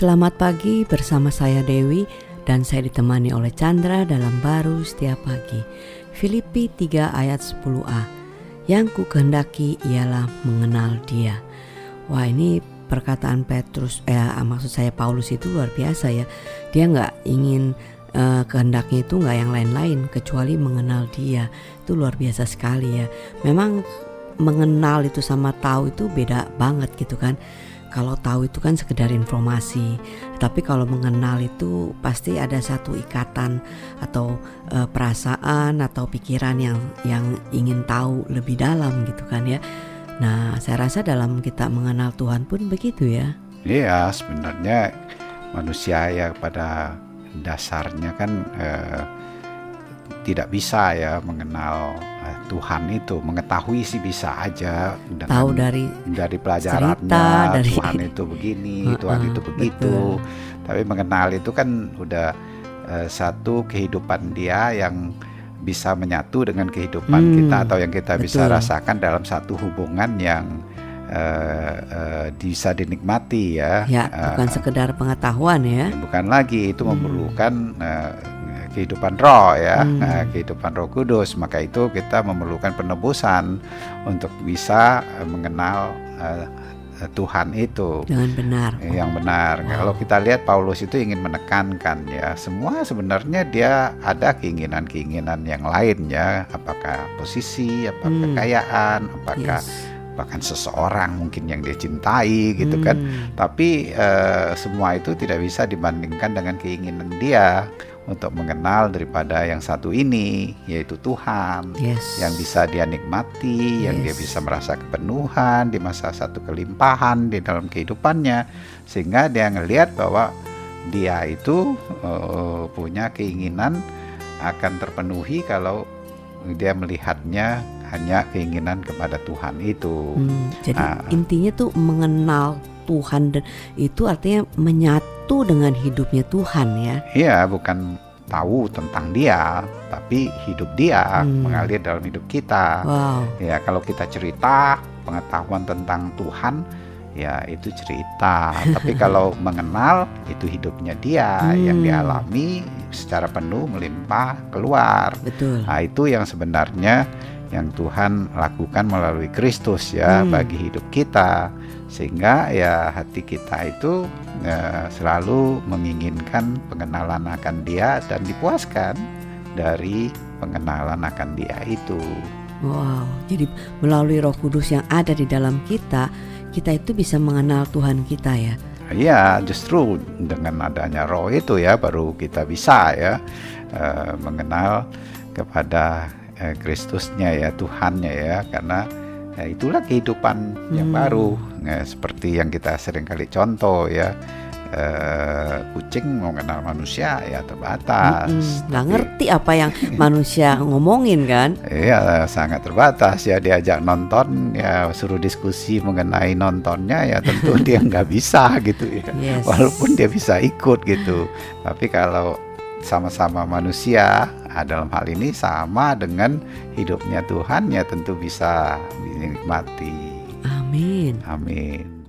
Selamat pagi bersama saya Dewi dan saya ditemani oleh Chandra dalam baru setiap pagi. Filipi 3 ayat 10a. Yang ku kehendaki ialah mengenal dia. Wah ini perkataan Petrus, eh maksud saya Paulus itu luar biasa ya. Dia nggak ingin uh, kehendaknya itu nggak yang lain-lain kecuali mengenal dia. Itu luar biasa sekali ya. Memang mengenal itu sama tahu itu beda banget gitu kan kalau tahu itu kan sekedar informasi, tapi kalau mengenal itu pasti ada satu ikatan atau e, perasaan atau pikiran yang yang ingin tahu lebih dalam gitu kan ya. Nah, saya rasa dalam kita mengenal Tuhan pun begitu ya. Iya, sebenarnya manusia ya pada dasarnya kan e, tidak bisa ya mengenal Eh, Tuhan itu mengetahui sih bisa aja dengan tahu dari dari pelajarannya dari, Tuhan itu begini uh, uh, Tuhan itu begitu betul. tapi mengenal itu kan udah uh, satu kehidupan dia yang bisa menyatu dengan kehidupan hmm, kita atau yang kita betul. bisa rasakan dalam satu hubungan yang uh, uh, bisa dinikmati ya. Ya, bukan uh, sekedar pengetahuan ya. Bukan lagi itu hmm. memerlukan uh, kehidupan roh ya, hmm. nah, kehidupan roh kudus. Maka itu kita memerlukan penebusan untuk bisa eh, mengenal uh, Tuhan itu dengan benar. Yang benar. Wow. Kalau kita lihat Paulus itu ingin menekankan ya, semua sebenarnya dia ada keinginan-keinginan yang lain ya, apakah posisi, apakah hmm. kekayaan, apakah yes bahkan seseorang mungkin yang dia cintai gitu kan. hmm. kan tapi uh, semua itu tidak bisa dibandingkan dengan keinginan dia untuk mengenal daripada yang satu ini yaitu Tuhan yes. yang bisa dia nikmati, yes. yang dia bisa merasa kepenuhan di masa satu kelimpahan di dalam kehidupannya sehingga dia ngelihat bahwa dia itu uh, punya keinginan akan terpenuhi kalau dia melihatnya hanya keinginan kepada Tuhan itu. Hmm, jadi nah, intinya tuh mengenal Tuhan dan itu artinya menyatu dengan hidupnya Tuhan ya. Iya, bukan tahu tentang dia, tapi hidup dia hmm. mengalir dalam hidup kita. Wow. Ya, kalau kita cerita pengetahuan tentang Tuhan, ya itu cerita. tapi kalau mengenal itu hidupnya dia hmm. yang dialami secara penuh melimpah keluar. Betul. Nah, itu yang sebenarnya yang Tuhan lakukan melalui Kristus ya hmm. bagi hidup kita sehingga ya hati kita itu ya, selalu menginginkan pengenalan akan Dia dan dipuaskan dari pengenalan akan Dia itu. Wow, jadi melalui Roh Kudus yang ada di dalam kita, kita itu bisa mengenal Tuhan kita ya. Iya, justru dengan adanya Roh itu ya baru kita bisa ya uh, mengenal kepada Kristusnya ya Tuhannya ya karena ya itulah kehidupan hmm. yang baru. Ya, seperti yang kita sering kali contoh ya uh, kucing mau kenal manusia ya terbatas. Nggak Tapi, ngerti apa yang manusia ngomongin kan? Iya sangat terbatas ya diajak nonton ya suruh diskusi mengenai nontonnya ya tentu dia nggak bisa gitu ya. Yes. walaupun dia bisa ikut gitu. Tapi kalau sama-sama manusia nah, dalam hal ini sama dengan hidupnya Tuhan ya tentu bisa dinikmati. Amin. Amin.